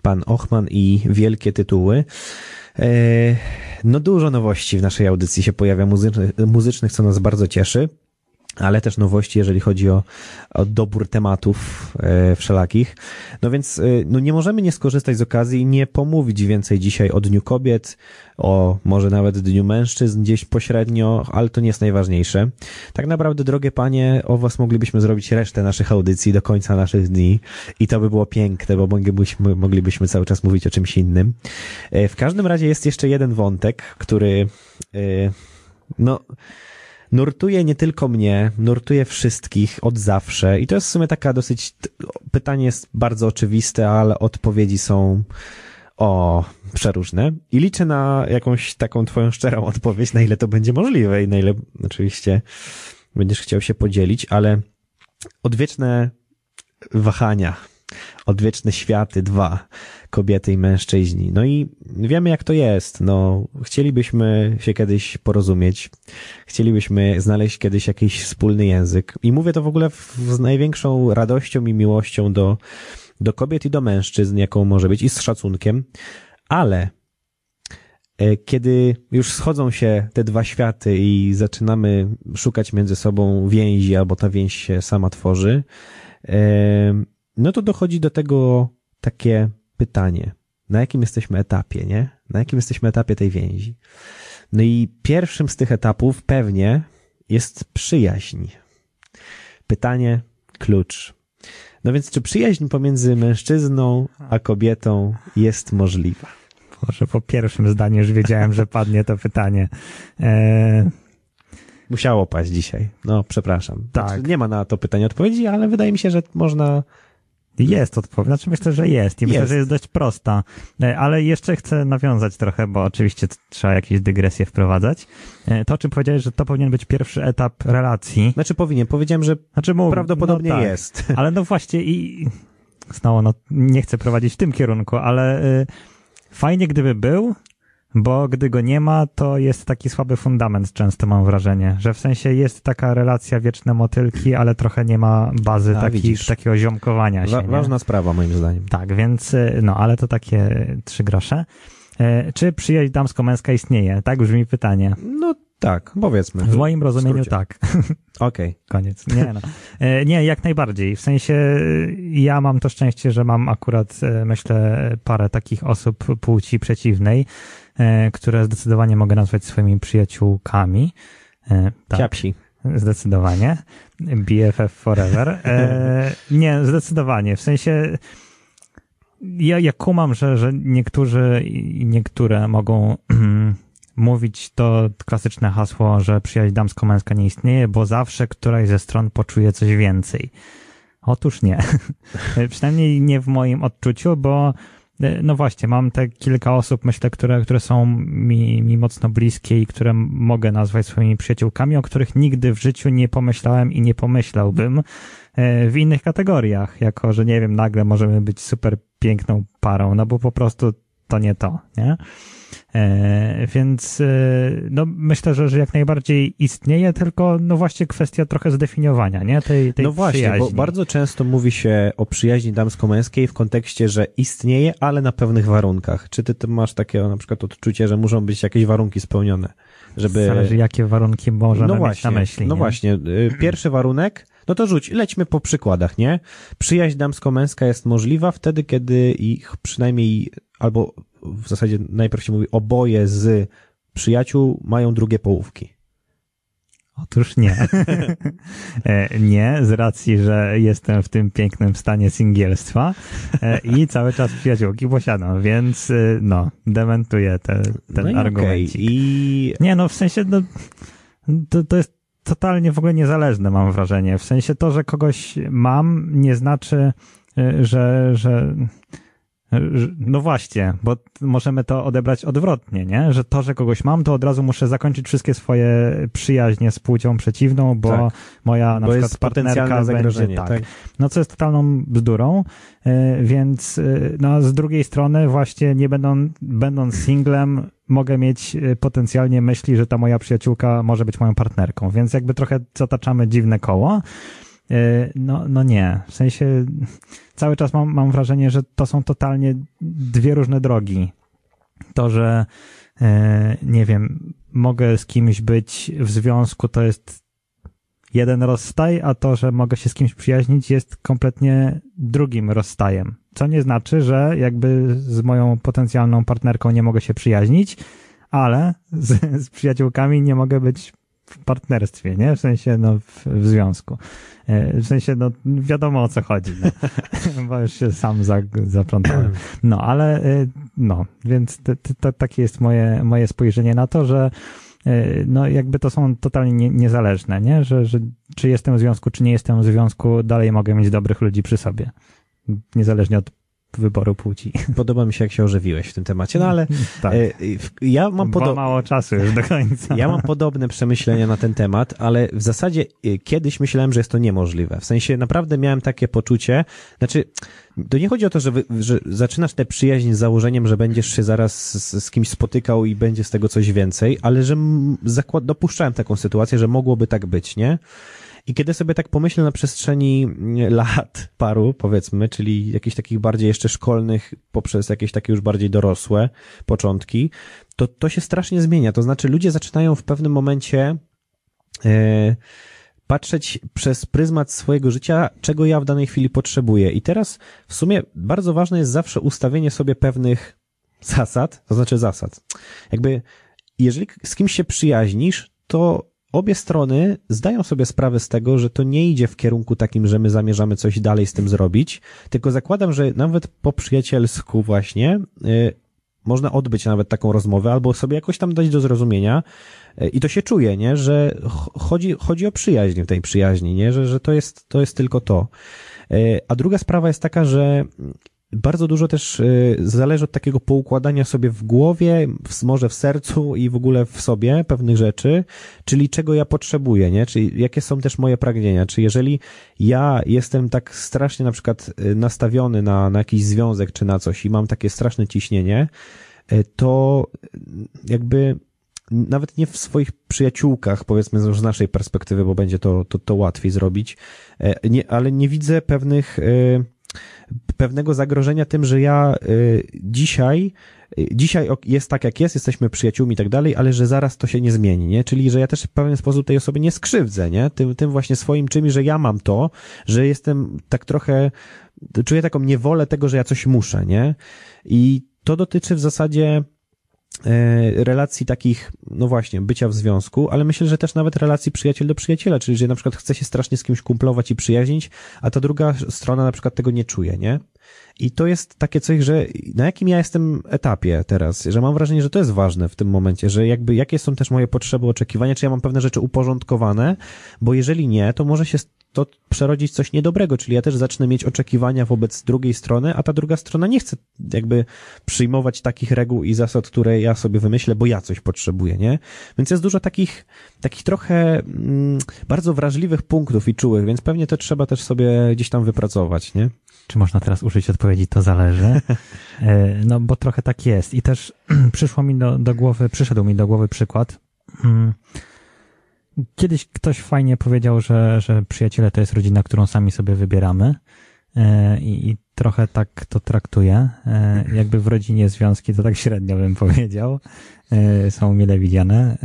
C: pan Ochman i wielkie tytuły. E, no dużo nowości w naszej audycji się pojawia muzycznych, muzycznych co nas bardzo cieszy ale też nowości, jeżeli chodzi o, o dobór tematów e, wszelakich. No więc e, no nie możemy nie skorzystać z okazji i nie pomówić więcej dzisiaj o Dniu Kobiet, o może nawet Dniu Mężczyzn gdzieś pośrednio, ale to nie jest najważniejsze. Tak naprawdę, drogie panie, o was moglibyśmy zrobić resztę naszych audycji do końca naszych dni i to by było piękne, bo moglibyśmy, moglibyśmy cały czas mówić o czymś innym. E, w każdym razie jest jeszcze jeden wątek, który e, no nurtuje nie tylko mnie, nurtuje wszystkich od zawsze. I to jest w sumie taka dosyć. Pytanie jest bardzo oczywiste, ale odpowiedzi są o przeróżne. I liczę na jakąś taką Twoją szczerą odpowiedź, na ile to będzie możliwe i na ile oczywiście będziesz chciał się podzielić, ale odwieczne wahania, odwieczne światy dwa kobiety i mężczyźni. No i wiemy, jak to jest. No, chcielibyśmy się kiedyś porozumieć, chcielibyśmy znaleźć kiedyś jakiś wspólny język. I mówię to w ogóle w, z największą radością i miłością do, do kobiet i do mężczyzn, jaką może być, i z szacunkiem, ale e, kiedy już schodzą się te dwa światy i zaczynamy szukać między sobą więzi, albo ta więź się sama tworzy, e, no to dochodzi do tego takie pytanie, na jakim jesteśmy etapie, nie? Na jakim jesteśmy etapie tej więzi? No i pierwszym z tych etapów pewnie jest przyjaźń. Pytanie, klucz. No więc czy przyjaźń pomiędzy mężczyzną a kobietą jest możliwa?
B: Może po pierwszym zdaniu już wiedziałem, że padnie to pytanie. E...
C: Musiało paść dzisiaj. No, przepraszam.
B: Tak.
C: Znaczy, nie ma na to pytanie odpowiedzi, ale wydaje mi się, że można
B: jest odpowiedź, znaczy myślę, że jest i myślę, że jest dość prosta, e, ale jeszcze chcę nawiązać trochę, bo oczywiście trzeba jakieś dygresje wprowadzać. E, to, o czym powiedziałeś, że to powinien być pierwszy etap relacji.
C: Znaczy powinien, powiedziałem, że znaczy, mów, prawdopodobnie no tak, jest.
B: Ale no właśnie i znowu, no nie chcę prowadzić w tym kierunku, ale y, fajnie gdyby był, bo gdy go nie ma, to jest taki słaby fundament, często mam wrażenie, że w sensie jest taka relacja wieczne motylki, ale trochę nie ma bazy A, taki, takiego ziomkowania się. Wa
C: ważna sprawa, moim zdaniem.
B: Tak, więc y, no, ale to takie trzy grosze. E, czy przyjaźń damsko-męska istnieje? Tak brzmi pytanie.
C: No tak, powiedzmy.
B: W moim rozumieniu tak.
C: Okej. Okay.
B: Koniec. Nie, no. E, nie, jak najbardziej. W sensie ja mam to szczęście, że mam akurat, e, myślę, parę takich osób płci przeciwnej, E, które zdecydowanie mogę nazwać swoimi przyjaciółkami.
C: E, tak, Ciapsi.
B: Zdecydowanie. BFF forever. E, nie, zdecydowanie. W sensie ja, ja kumam, że, że niektórzy i niektóre mogą mówić to klasyczne hasło, że przyjaźń damsko-męska nie istnieje, bo zawsze któraś ze stron poczuje coś więcej. Otóż nie. Przynajmniej nie w moim odczuciu, bo E, no właśnie, mam te kilka osób, myślę, które, które są mi, mi mocno bliskie i które mogę nazwać swoimi przyjaciółkami, o których nigdy w życiu nie pomyślałem i nie pomyślałbym e, w innych kategoriach, jako że nie wiem, nagle możemy być super piękną parą, no bo po prostu to nie to, nie? E, więc e, no, myślę, że, że jak najbardziej istnieje, tylko no właśnie kwestia trochę zdefiniowania, nie? Tej, tej
C: no właśnie,
B: przyjaźni.
C: bo bardzo często mówi się o przyjaźni damsko-męskiej w kontekście, że istnieje, ale na pewnych warunkach. Czy ty, ty masz takie na przykład odczucie, że muszą być jakieś warunki spełnione? Żeby...
B: Zależy, jakie warunki możemy no właśnie, mieć na myśli.
C: No nie? właśnie. Y, pierwszy warunek, no to rzuć, lećmy po przykładach, nie? Przyjaźń damsko-męska jest możliwa wtedy, kiedy ich przynajmniej albo w zasadzie najpierw się mówi oboje z przyjaciół mają drugie połówki.
B: Otóż nie. E, nie, z racji, że jestem w tym pięknym stanie singielstwa e, i cały czas przyjaciółki posiadam, więc e, no, dementuję te, ten no argument. Okay. I... Nie, no w sensie no, to, to jest totalnie w ogóle niezależne, mam wrażenie. W sensie to, że kogoś mam, nie znaczy, że, że no właśnie, bo możemy to odebrać odwrotnie, nie? Że to, że kogoś mam, to od razu muszę zakończyć wszystkie swoje przyjaźnie z płcią przeciwną, bo tak. moja na bo przykład partnerka będzie tak. tak. No co jest totalną bzdurą, e, więc e, no z drugiej strony właśnie nie będą, będąc singlem, mogę mieć e, potencjalnie myśli, że ta moja przyjaciółka może być moją partnerką, więc jakby trochę zataczamy dziwne koło. No, no nie. W sensie cały czas mam, mam wrażenie, że to są totalnie dwie różne drogi. To, że nie wiem, mogę z kimś być w związku, to jest jeden rozstaj, a to, że mogę się z kimś przyjaźnić, jest kompletnie drugim rozstajem. Co nie znaczy, że jakby z moją potencjalną partnerką nie mogę się przyjaźnić, ale z, z przyjaciółkami nie mogę być w partnerstwie, nie? W sensie, no, w, w związku. E, w sensie, no, wiadomo o co chodzi, no. bo już się sam za, zaplątałem. No, ale, e, no, więc to, to, takie jest moje, moje spojrzenie na to, że e, no jakby to są totalnie nie, niezależne, nie? Że, że czy jestem w związku, czy nie jestem w związku, dalej mogę mieć dobrych ludzi przy sobie. Niezależnie od wyboru płci.
C: Podoba mi się, jak się ożywiłeś w tym temacie, no ale tak. E, ja mam podobne...
B: mało czasu już do końca.
C: Ja mam podobne przemyślenia na ten temat, ale w zasadzie e, kiedyś myślałem, że jest to niemożliwe. W sensie naprawdę miałem takie poczucie, znaczy to nie chodzi o to, że, wy, że zaczynasz tę przyjaźń z założeniem, że będziesz się zaraz z, z kimś spotykał i będzie z tego coś więcej, ale że zakład, dopuszczałem taką sytuację, że mogłoby tak być, nie? I kiedy sobie tak pomyślę na przestrzeni mm, lat paru, powiedzmy, czyli jakichś takich bardziej jeszcze szkolnych, poprzez jakieś takie już bardziej dorosłe początki, to to się strasznie zmienia. To znaczy ludzie zaczynają w pewnym momencie e, patrzeć przez pryzmat swojego życia, czego ja w danej chwili potrzebuję. I teraz w sumie bardzo ważne jest zawsze ustawienie sobie pewnych zasad, to znaczy zasad. Jakby jeżeli z kimś się przyjaźnisz, to obie strony zdają sobie sprawę z tego, że to nie idzie w kierunku takim, że my zamierzamy coś dalej z tym zrobić, tylko zakładam, że nawet po przyjacielsku właśnie y, można odbyć nawet taką rozmowę albo sobie jakoś tam dać do zrozumienia y, i to się czuje, nie, że chodzi, chodzi o przyjaźń w tej przyjaźni, nie, że, że to jest, to jest tylko to. Y, a druga sprawa jest taka, że bardzo dużo też y, zależy od takiego poukładania sobie w głowie, może w sercu i w ogóle w sobie pewnych rzeczy, czyli czego ja potrzebuję, nie? Czyli jakie są też moje pragnienia. Czy jeżeli ja jestem tak strasznie na przykład y, nastawiony na, na jakiś związek czy na coś i mam takie straszne ciśnienie, y, to jakby nawet nie w swoich przyjaciółkach, powiedzmy z naszej perspektywy, bo będzie to, to, to łatwiej zrobić, nie, ale nie widzę pewnych pewnego zagrożenia tym, że ja y, dzisiaj y, dzisiaj jest tak jak jest, jesteśmy przyjaciółmi i tak dalej, ale że zaraz to się nie zmieni, nie? Czyli, że ja też w pewien sposób tej osobie nie skrzywdzę, nie? Tym, tym właśnie swoim czymś, że ja mam to, że jestem tak trochę, czuję taką niewolę tego, że ja coś muszę, nie? I to dotyczy w zasadzie relacji takich, no właśnie, bycia w związku, ale myślę, że też nawet relacji przyjaciel do przyjaciela, czyli że na przykład chce się strasznie z kimś kumplować i przyjaźnić, a ta druga strona na przykład tego nie czuje, nie? I to jest takie coś, że na jakim ja jestem etapie teraz, że mam wrażenie, że to jest ważne w tym momencie, że jakby jakie są też moje potrzeby, oczekiwania, czy ja mam pewne rzeczy uporządkowane, bo jeżeli nie, to może się to przerodzić coś niedobrego, czyli ja też zacznę mieć oczekiwania wobec drugiej strony, a ta druga strona nie chce jakby przyjmować takich reguł i zasad, które ja sobie wymyślę, bo ja coś potrzebuję, nie? Więc jest dużo takich, takich trochę mm, bardzo wrażliwych punktów i czułych, więc pewnie to trzeba też sobie gdzieś tam wypracować, nie?
B: Czy można teraz użyć odpowiedzi, to zależy. E, no, bo trochę tak jest. I też przyszło mi do, do głowy, przyszedł mi do głowy przykład. Mm, kiedyś ktoś fajnie powiedział, że, że przyjaciele to jest rodzina, którą sami sobie wybieramy. E, I, I, trochę tak to traktuję. E, jakby w rodzinie związki to tak średnio bym powiedział. Są mile widziane.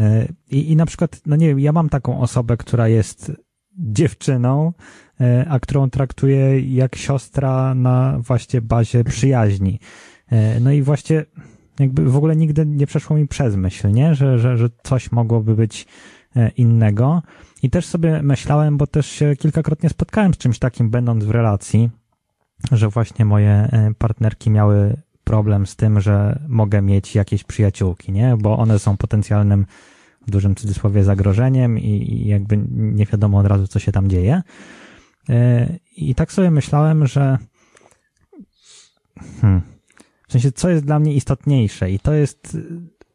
B: I, I na przykład, no nie wiem, ja mam taką osobę, która jest dziewczyną, E, a którą traktuję jak siostra na właśnie bazie przyjaźni. E, no i właśnie jakby w ogóle nigdy nie przeszło mi przez myśl, nie? Że, że, że coś mogłoby być e, innego. I też sobie myślałem, bo też się kilkakrotnie spotkałem z czymś takim, będąc w relacji, że właśnie moje partnerki miały problem z tym, że mogę mieć jakieś przyjaciółki, nie? Bo one są potencjalnym, w dużym cudzysłowie, zagrożeniem i, i jakby nie wiadomo od razu, co się tam dzieje. E, I tak sobie myślałem, że hmm, w sensie, co jest dla mnie istotniejsze i to jest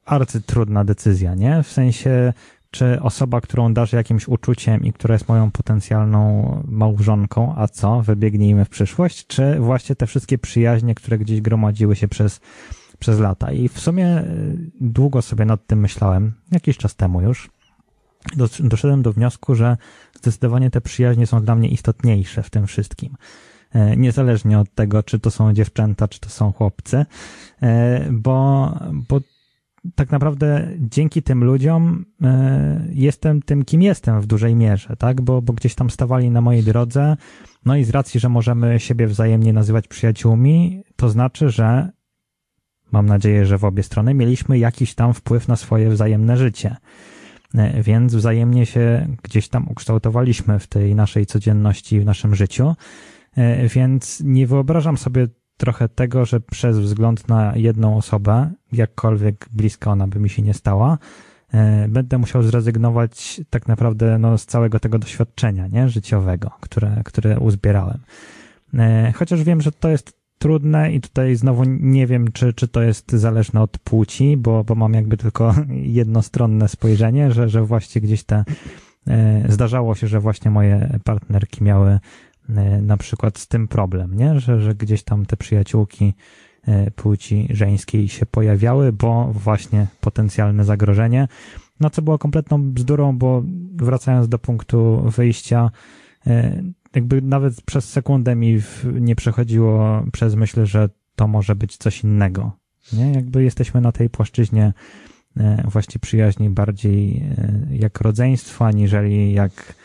B: arcytrudna decyzja, nie? W sensie, czy osoba, którą darzę jakimś uczuciem i która jest moją potencjalną małżonką, a co, wybiegnijmy w przyszłość, czy właśnie te wszystkie przyjaźnie, które gdzieś gromadziły się przez, przez lata. I w sumie e, długo sobie nad tym myślałem, jakiś czas temu już. doszedłem do wniosku, że zdecydowanie te przyjaźnie są dla mnie istotniejsze w tym wszystkim. E, niezależnie od tego, czy to są dziewczęta, czy to są chłopcy, e, bo, bo tak naprawdę dzięki tym ludziom e, jestem tym, kim jestem w dużej mierze, tak? Bo, bo gdzieś tam stawali na mojej drodze, no i z racji, że możemy siebie wzajemnie nazywać przyjaciółmi, to znaczy, że mam nadzieję, że w obie strony mieliśmy jakiś tam wpływ na swoje wzajemne życie. Więc wzajemnie się gdzieś tam ukształtowaliśmy w tej naszej codzienności, w naszym życiu. E, więc nie wyobrażam sobie trochę tego, że przez wzgląd na jedną osobę, jakkolwiek bliska ona by mi się nie stała, e, będę musiał zrezygnować tak naprawdę no, z całego tego doświadczenia nie? życiowego, które, które uzbierałem. E, chociaż wiem, że to jest trudne i tutaj znowu nie wiem, czy, czy to jest zależne od płci, bo, bo mam jakby tylko jednostronne spojrzenie, że, że właśnie gdzieś te zdarzało się, że właśnie moje partnerki miały E, na przykład z tym problem, nie? Że, że gdzieś tam te przyjaciółki e, płci żeńskiej się pojawiały, bo właśnie potencjalne zagrożenie, no co było kompletną bzdurą, bo wracając do punktu wyjścia, e, jakby nawet przez sekundę mi nie przechodziło przez myśl, że to może być coś innego. Nie? Jakby jesteśmy na tej płaszczyźnie właśnie przyjaźni bardziej jak rodzeństwo, aniżeli jak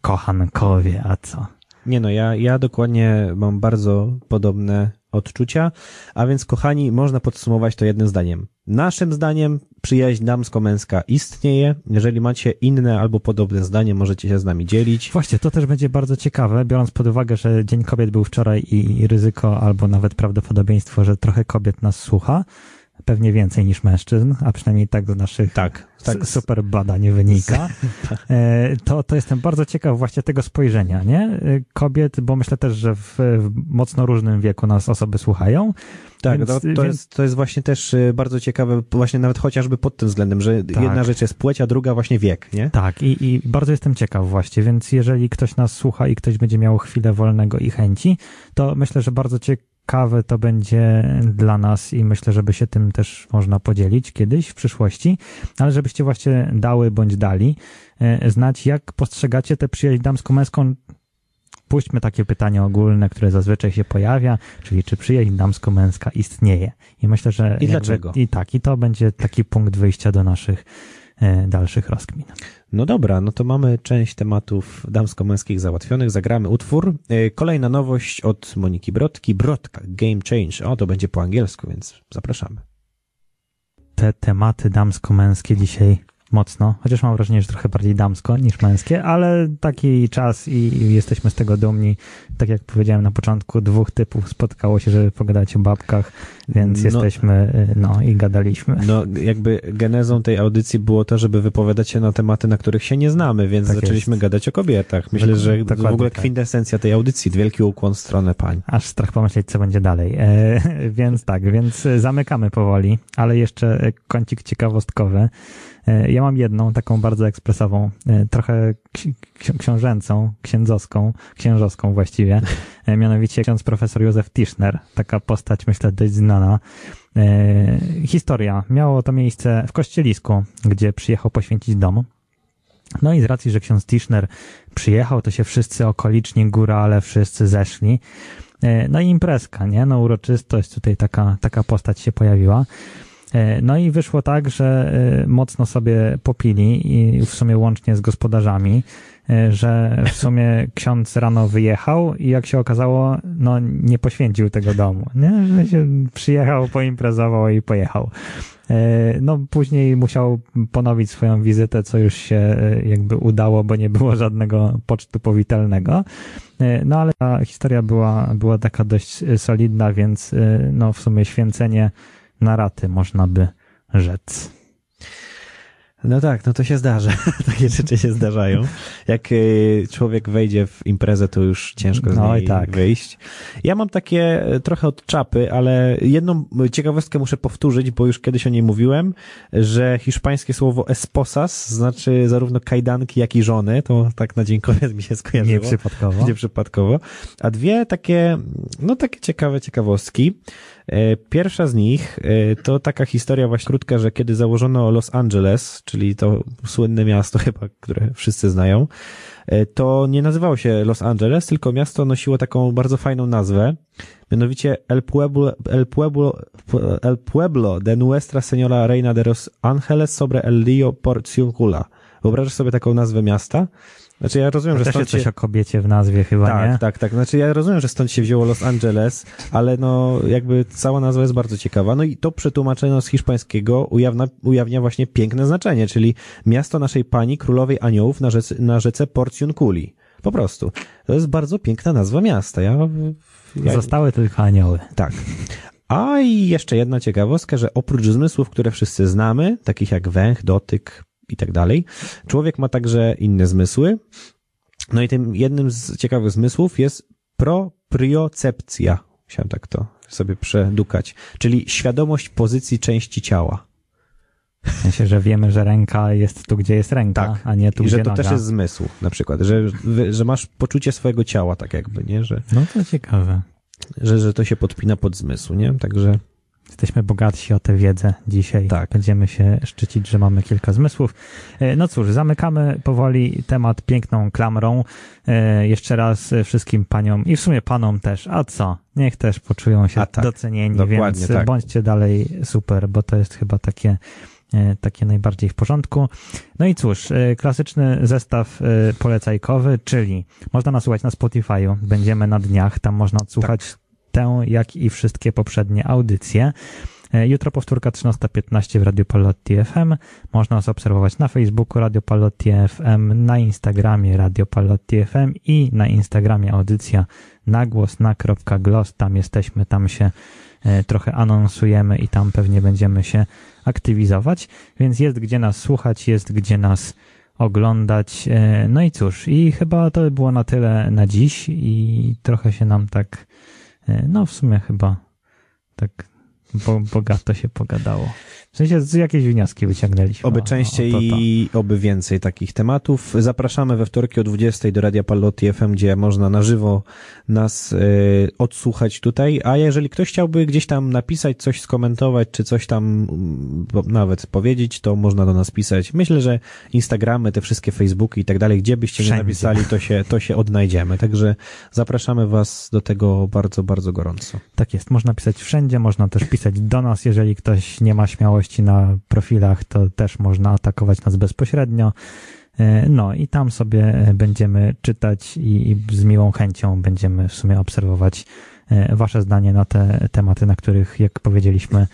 B: kochankowie, a co?
C: Nie no, ja, ja dokładnie mam bardzo podobne odczucia, a więc kochani, można podsumować to jednym zdaniem. Naszym zdaniem przyjaźń damsko-męska istnieje. Jeżeli macie inne albo podobne zdanie, możecie się z nami dzielić.
B: Właśnie, to też będzie bardzo ciekawe, biorąc pod uwagę, że Dzień Kobiet był wczoraj i ryzyko albo nawet prawdopodobieństwo, że trochę kobiet nas słucha pewnie więcej niż mężczyzn, a przynajmniej tak do naszych tak, tak. super badań wynika, e, to, to jestem bardzo ciekaw właśnie tego spojrzenia, nie? E, kobiet, bo myślę też, że w, w mocno różnym wieku nas osoby słuchają.
C: Tak, więc, to, to więc... Jest, to jest właśnie też e, bardzo ciekawe, właśnie nawet chociażby pod tym względem, że tak. jedna rzecz jest płeć, a druga właśnie wiek, nie?
B: Tak, i, i bardzo jestem ciekaw właśnie, więc jeżeli ktoś nas słucha i ktoś będzie miał chwilę wolnego i chęci, to myślę, że bardzo ciekawe ciekawe to będzie dla nas i myślę, żeby się tym też można podzielić kiedyś w przyszłości, ale żebyście właśnie dały bądź dali e, znać, jak postrzegacie tę przyjaźń damsko-męską. Puśćmy takie pytanie ogólne, które zazwyczaj się pojawia, czyli czy przyjaźń damsko-męska istnieje. I myślę, że...
C: I dlaczego?
B: I tak, i to będzie taki punkt wyjścia do naszych dalszych rozkmin.
C: No dobra, no to mamy część tematów damsko-męskich załatwionych. Zagramy utwór. E, kolejna nowość od Moniki Brodki. Brodka, Game Change. O, to będzie po angielsku, więc zapraszamy.
B: Te tematy damsko-męskie dzisiaj mocno, chociaż mam wrażenie, że trochę bardziej damsko niż męskie, ale taki czas i jesteśmy z tego dumni. Tak jak powiedziałem na początku, dwóch typów spotkało się, żeby pogadać o babkach, więc no, jesteśmy, y, no i gadaliśmy.
C: No jakby genezą tej audycji było to, żeby wypowiadać się na tematy, na których się nie znamy, więc tak zaczęliśmy jest. gadać o kobietach. Myślę, że Dokładnie w ogóle tak. kwintesencja tej audycji, wielki ukłon w stronę pań.
B: Aż strach pomyśleć, co będzie dalej. E, więc tak, więc zamykamy powoli, ale jeszcze kącik ciekawostkowy. E, ja mam jedną, taką bardzo ekspresową, e, trochę książęcą, księdzowską, księżowską właściwie, e, mianowicie ksiądz profesor Józef Tischner, taka postać, myślę, dość znana. Historia. Miało to miejsce w kościelisku, gdzie przyjechał poświęcić dom. No i z racji, że ksiądz Tischner przyjechał, to się wszyscy okoliczni górale, wszyscy zeszli. No i imprezka, nie? No uroczystość, tutaj taka, taka postać się pojawiła. E, no i wyszło tak, że e, mocno sobie popili i w sumie łącznie z gospodarzami, e, że w sumie ksiądz rano wyjechał i jak się okazało, no nie poświęcił tego domu, nie? Że się przyjechał, poimprezował i pojechał. No później musiał ponowić swoją wizytę, co już się jakby udało, bo nie było żadnego pocztu powitalnego. No ale ta historia była, była taka dość solidna, więc no w sumie święcenie na raty, można by rzec.
C: No tak, no to się zdarza. Takie rzeczy się zdarzają. Jak y, człowiek wejdzie w imprezę, to już ciężko z no niej tak. wyjść. Ja mam takie e, trochę od czapy, ale jedną ciekawostkę muszę powtórzyć, bo już kiedyś o niej mówiłem, że hiszpańskie słowo esposas znaczy zarówno kajdanki, jak i żony. To tak na dzień mi się skojarzyło.
B: Nie przypadkowo.
C: Nie przypadkowo. A dwie takie, no takie ciekawe ciekawostki. E, pierwsza z nich e, to taka historia właśnie krótka, że kiedy założono Los Angeles, czyli to słynne miasto chyba, które wszyscy znają, e, to nie nazywało się Los Angeles, tylko miasto nosiło taką bardzo fajną nazwę, mianowicie El Pueblo, El Pueblo, El Pueblo de Nuestra Señora Reina de los Ángeles sobre el Río Porciuncula. Wyobrażasz sobie taką nazwę miasta? Znaczy ja rozumiem,
B: To
C: że stąd
B: jest coś
C: się...
B: o kobiecie w nazwie chyba,
C: Tak,
B: nie?
C: tak, tak. Znaczy ja rozumiem, że stąd się wzięło Los Angeles, ale no jakby cała nazwa jest bardzo ciekawa. No i to przetłumaczone z hiszpańskiego ujawnia, ujawnia właśnie piękne znaczenie, czyli miasto naszej pani królowej aniołów na rzece, na rzece Porciunculi. Po prostu. To jest bardzo piękna nazwa miasta. Ja, ja
B: Zostały tylko anioły.
C: tak. A i jeszcze jedna ciekawostka, że oprócz zmysłów, które wszyscy znamy, takich jak węch, dotyk i tak dalej, człowiek ma także inne zmysły. No i tym jednym z ciekawych zmysłów jest propriocepcja. Musiałem tak to sobie przedukać. Czyli świadomość pozycji części ciała.
B: W sensie, że wiemy, że ręka jest tu, gdzie jest ręka,
C: Tak.
B: a nie tu,
C: I że
B: gdzie
C: to
B: noga.
C: też jest zmysł, na przykład, że, że masz poczucie swojego ciała, tak jakby, nie? Że,
B: No to ciekawe.
C: że, że to się podpina pod zmysł, nie? Także
B: Jesteśmy bogatsi o tę wiedzę dzisiaj.
C: Tak.
B: Będziemy się szczycić, że mamy kilka zmysłów. E, No cóż, zamykamy powoli temat piękną klamrą. E, Jeszcze raz wszystkim paniom i w sumie panom też. A co? Niech też poczują się
C: tak,
B: docenieni,
C: dokładnie
B: więc
C: tak.
B: bądźcie dalej super, bo to jest chyba takie e, takie najbardziej w porządku. No i cóż, klasyczny zestaw polecajkowy, czyli można nas słuchać na Spotify'u, będziemy na dniach, tam można odsłuchać tę, jak i wszystkie poprzednie audycje. E, Jutro powtórka 13.15 w Radio Palotti FM. Można nas obserwować na Facebooku Radio Palotti FM, na Instagramie Radio Palotti FM i na Instagramie audycja na gloss. Tam jesteśmy, tam się e, trochę anonsujemy i tam pewnie będziemy się aktywizować, więc jest gdzie nas słuchać, jest gdzie nas oglądać. E, No i cóż, i chyba to by było na tyle na dziś i trochę się nam tak, no w sumie chyba tak bo, bogato się pogadało. W sensie z jakieś wnioski wyciągnęliśmy.
C: Oby częściej
B: o to, to.
C: i oby więcej takich tematów. Zapraszamy we wtorki o 20 do Radia Pallotti FM, gdzie można na żywo nas y, odsłuchać tutaj. A jeżeli ktoś chciałby gdzieś tam napisać, coś skomentować, czy coś tam mm, nawet powiedzieć, to można do nas pisać. Myślę, że Instagramy, te wszystkie Facebooki i tak dalej, gdzie byście nie napisali, to się, to się odnajdziemy. Także zapraszamy was do tego bardzo, bardzo gorąco.
B: Tak jest, można pisać wszędzie, można też pisać do nas, jeżeli ktoś nie ma śmiałości na profilach, to też można atakować nas bezpośrednio. E, No i tam sobie będziemy czytać i, i z miłą chęcią będziemy w sumie obserwować e, wasze zdanie na te tematy, na których, jak powiedzieliśmy,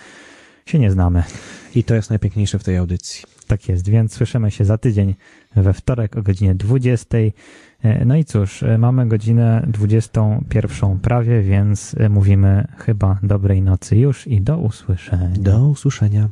B: się nie znamy.
C: I to jest najpiękniejsze w tej audycji.
B: Tak jest, więc słyszymy się za tydzień we wtorek o godzinie 20. E, No i cóż, e, mamy godzinę 21 prawie, więc e, mówimy chyba dobrej nocy już i do usłyszenia.
C: Do usłyszenia.